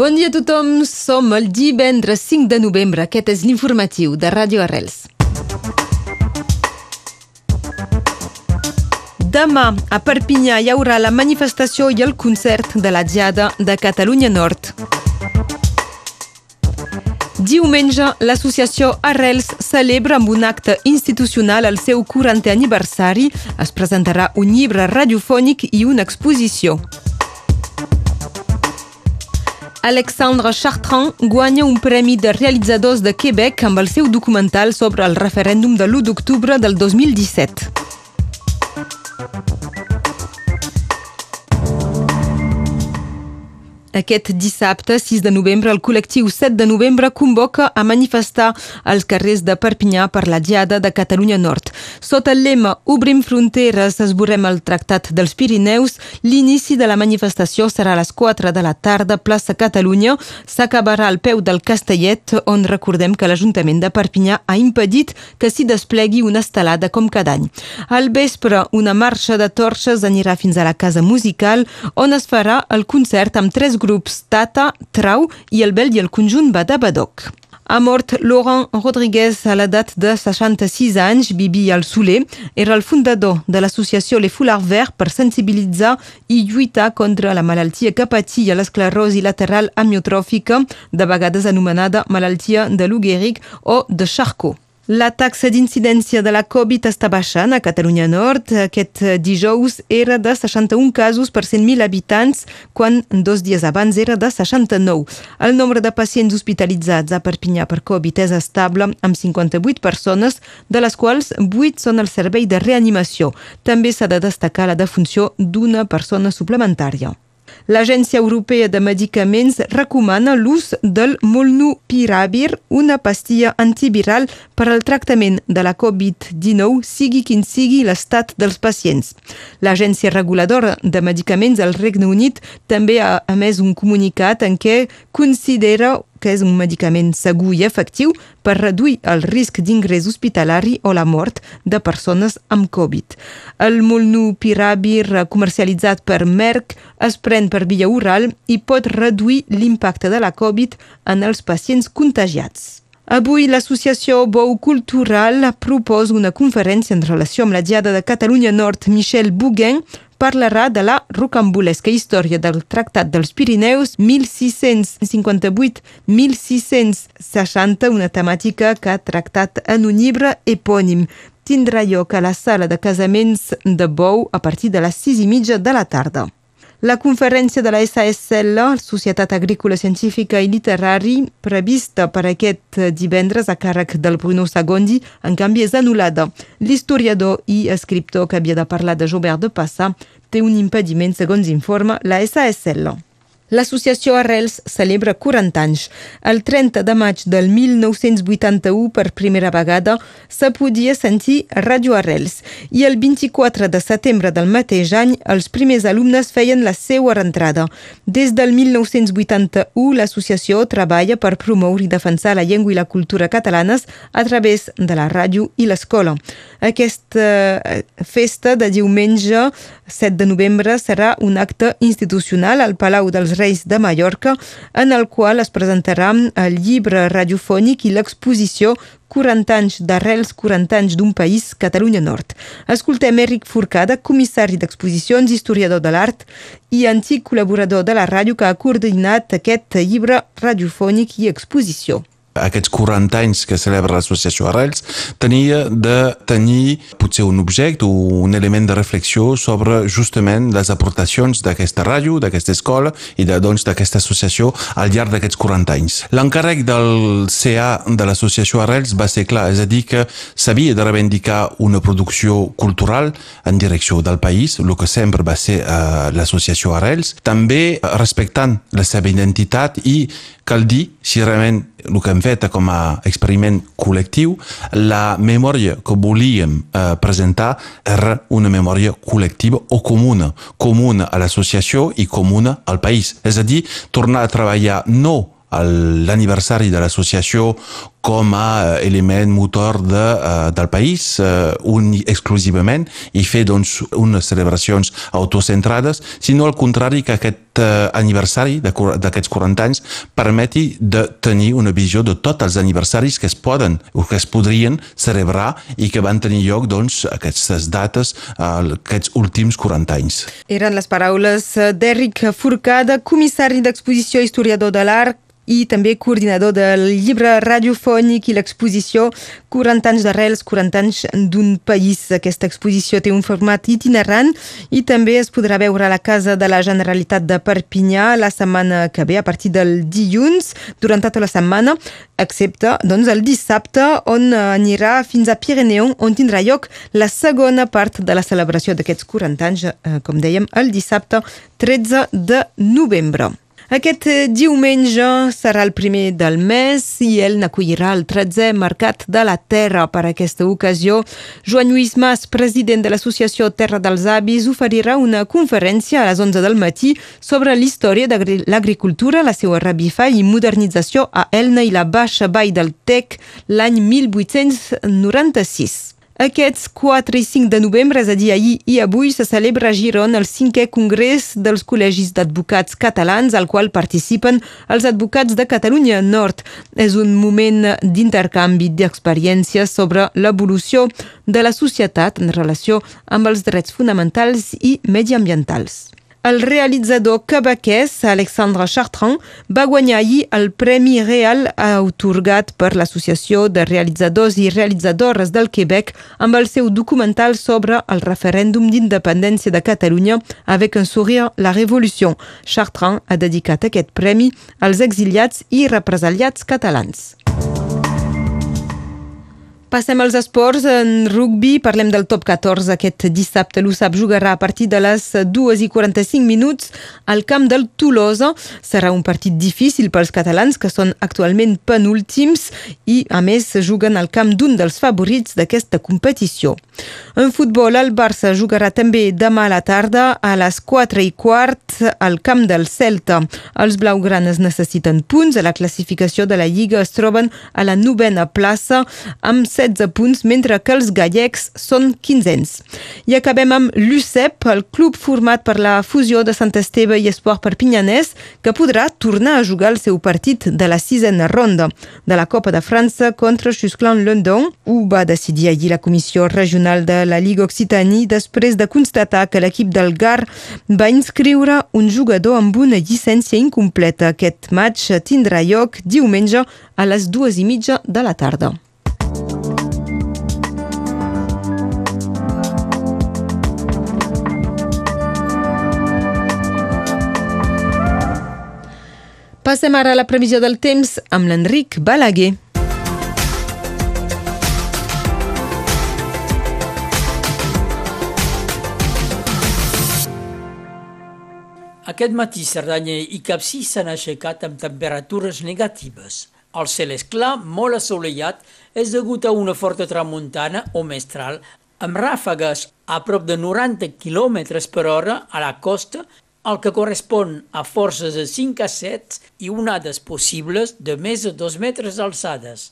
Bon dia a tothom, som el divendres 5 de novembre. Aquest és l'informatiu de Ràdio Arrels. Demà, a Perpinyà, hi haurà la manifestació i el concert de la Diada de Catalunya Nord. Diumenge, l'associació Arrels celebra amb un acte institucional el seu 40è aniversari. Es presentarà un llibre radiofònic i una exposició. Alexandre Chartrand guanya un premi de realitzadors de Quebec amb el seu documental sobre el referèndum de l'1 d'octubre del 2017. Aquest dissabte, 6 de novembre, el col·lectiu 7 de novembre convoca a manifestar als carrers de Perpinyà per la Diada de Catalunya Nord. Sota el lema Obrim fronteres, esborrem el Tractat dels Pirineus, l'inici de la manifestació serà a les 4 de la tarda, plaça Catalunya. S'acabarà al peu del Castellet, on recordem que l'Ajuntament de Perpinyà ha impedit que s'hi desplegui una estelada com cada any. Al vespre, una marxa de torxes anirà fins a la Casa Musical, on es farà el concert amb tres grups Tata, Trau i el Bel i el conjunt Badabadoc. Ha mort Laurent Rodríguez a l'edat de 66 anys, vivia al Soler. Era el fundador de l'associació Les Foulards Verts per sensibilitzar i lluitar contra la malaltia que patia l'esclerosi lateral amiotròfica, de vegades anomenada malaltia de Lou Gehrig o de Charcot. La taxa d'incidència de la Covid està baixant a Catalunya Nord. Aquest dijous era de 61 casos per 100.000 habitants, quan dos dies abans era de 69. El nombre de pacients hospitalitzats a Perpinyà per Covid és estable, amb 58 persones, de les quals 8 són al servei de reanimació. També s'ha de destacar la defunció d'una persona suplementària. L'Agència Europea de Medicaments recomana l'ús del molnupiravir, una pastilla antiviral per al tractament de la Covid-19, sigui quin sigui l'estat dels pacients. L'Agència Reguladora de Medicaments al Regne Unit també ha emès un comunicat en què considera que és un medicament segur i efectiu per reduir el risc d'ingrés hospitalari o la mort de persones amb Covid. El molnupiravir comercialitzat per Merck es pren per via oral i pot reduir l'impacte de la Covid en els pacients contagiats. Avui l'associació Bou Cultural proposa una conferència en relació amb la Diada de Catalunya Nord Michel Bouguin parlarà de la rocambolesca història del Tractat dels Pirineus 1658-1660, una temàtica que ha tractat en un llibre epònim. Tindrà lloc a la sala de casaments de Bou a partir de les sis i mitja de la tarda. La conferència de la SASL, Societat Agrícola Científica i Literari, prevista per aquest divendres a càrrec del Bruno Sagondi, en canvi és anul·lada. L'historiador i escriptor que havia de parlar de Jobert de Passa té un impediment, segons informa la SASL. L'associació Arrels celebra 40 anys. El 30 de maig del 1981, per primera vegada, se podia sentir Radio Arrels i el 24 de setembre del mateix any els primers alumnes feien la seva reentrada. Des del 1981, l'associació treballa per promoure i defensar la llengua i la cultura catalanes a través de la ràdio i l'escola. Aquesta eh, festa de diumenge 7 de novembre serà un acte institucional al Palau dels Reis de Mallorca, en el qual es presentarà el llibre radiofònic i l'exposició 40 anys d'arrels, 40 anys d'un país, Catalunya Nord. Escoltem Eric Forcada, comissari d'exposicions, historiador de l'art i antic col·laborador de la ràdio que ha coordinat aquest llibre radiofònic i exposició aquests 40 anys que celebra l'associació Arrels, tenia de tenir potser un objecte o un element de reflexió sobre justament les aportacions d'aquesta ràdio, d'aquesta escola i de, doncs d'aquesta associació al llarg d'aquests 40 anys. L'encàrrec del CA de l'associació Arrels va ser clar, és a dir que s'havia de reivindicar una producció cultural en direcció del país, el que sempre va ser uh, l'associació Arrels, també respectant la seva identitat i cal dir si realment el que hem fet com a experiment col·lectiu, la memòria que volíem eh, presentar era una memòria col·lectiva o comuna, comuna a l'associació i comuna al país. És a dir, tornar a treballar no l'aniversari de l'associació com a element motor de, uh, del país, uh, un exclusivament, i fer doncs, unes celebracions autocentrades, sinó al contrari que aquest aniversari d'aquests 40 anys permeti de tenir una visió de tots els aniversaris que es poden o que es podrien celebrar i que van tenir lloc doncs, aquestes dates, aquests últims 40 anys. Eren les paraules d'Eric Forcada, comissari d'exposició historiador de l'art, i també coordinador del llibre radiofònic i l'exposició 40 anys d'arrels, 40 anys d'un país. Aquesta exposició té un format itinerant i també es podrà veure a la Casa de la Generalitat de Perpinyà la setmana que ve, a partir del dilluns, durant tota la setmana, excepte doncs, el dissabte, on anirà fins a Pirineu, on tindrà lloc la segona part de la celebració d'aquests 40 anys, eh, com dèiem, el dissabte 13 de novembre. Aquest eh, diumenge serà el primer del mes i ell n'acollirà el 13è Mercat de la Terra. Per aquesta ocasió, Joan Lluís Mas, president de l'Associació Terra dels Avis, oferirà una conferència a les 11 del matí sobre l'història de l'agricultura, la seva revifà i modernització a Elna i la Baixa Vall del Tec l'any 1896. Aquests 4 i 5 de novembre, és a dir, ahir i avui, se celebra a Giron el cinquè congrés dels col·legis d'advocats catalans, al qual participen els advocats de Catalunya Nord. És un moment d'intercanvi d'experiències sobre l'evolució de la societat en relació amb els drets fonamentals i mediambientals. El realitzador quebequès Alexandre Chartrand va guanyar ahir el Premi Real autorgat per l'Associació de Realitzadors i Realitzadores del Quebec amb el seu documental sobre el referèndum d'independència de Catalunya avec un sourire la révolution. Chartrand ha dedicat aquest premi als exiliats i represaliats catalans. Passem als esports. En rugby parlem del top 14. Aquest dissabte l'USAP jugarà a partir de les 2 i 45 minuts al camp del Tolosa. Serà un partit difícil pels catalans, que són actualment penúltims i, a més, juguen al camp d'un dels favorits d'aquesta competició. En futbol, el Barça jugarà també demà a la tarda a les 4 i quart al camp del Celta. Els blaugranes necessiten punts. A la classificació de la Lliga es troben a la novena plaça amb 16 punts, mentre que els gallecs són quinzens. I acabem amb l'UCEP, el club format per la fusió de Sant Esteve i Esport Perpinyanès, que podrà tornar a jugar el seu partit de la sisena ronda de la Copa de França contra Xusclan London. Ho va decidir ahir la Comissió Regional de la Lliga Occitanie després de constatar que l'equip del GAR va inscriure un jugador amb una llicència incompleta. Aquest match tindrà lloc diumenge a les dues i mitja de la tarda. Passem ara a la previsió del temps amb l'Enric Balaguer. Aquest matí Cerdanya i Capcí s'han aixecat amb temperatures negatives. El cel és clar, molt assolellat, és degut a una forta tramuntana o mestral amb ràfegues a prop de 90 km per hora a la costa el que correspon a forces de 5 a 7 i onades possibles de més de 2 metres d'alçades.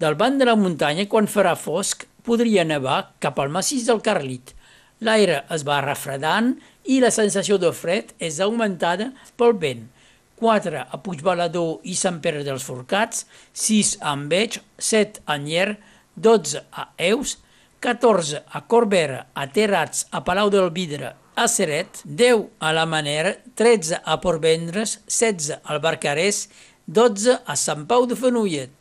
Del banc de la muntanya, quan farà fosc, podria nevar cap al massís del Carlit. L'aire es va refredant i la sensació de fred és augmentada pel vent. 4 a Puigbalador i Sant Pere dels Forcats, 6 a Enveig, 7 a Nyer, 12 a Eus, 14 a Corbera, a Terrats, a Palau del Vidre a Seret, 10 a la Manera, 13 a Portvendres, 16 al Barcarès, 12 a Sant Pau de Fenollet.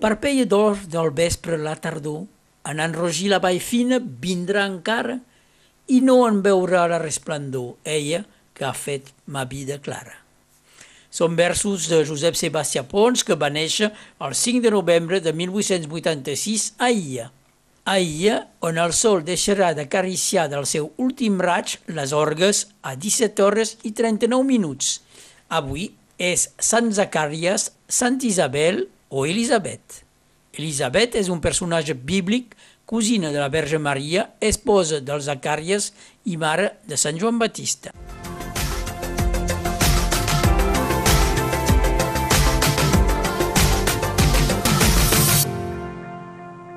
Parpella d'or del vespre la tardor, en enrogir la vall fina vindrà encara i no en veurà la resplendor, ella que ha fet ma vida clara. Són versos de Josep Sebastià Pons, que va néixer el 5 de novembre de 1886 a Illa. Ahir, on el sol deixarà d'acariciar del seu últim raig les orgues a 17 hores i 39 minuts. Avui és Sant Zacàries, Sant Isabel o Elisabet. Elisabet és un personatge bíblic, cosina de la Verge Maria, esposa dels Zacàries i mare de Sant Joan Batista.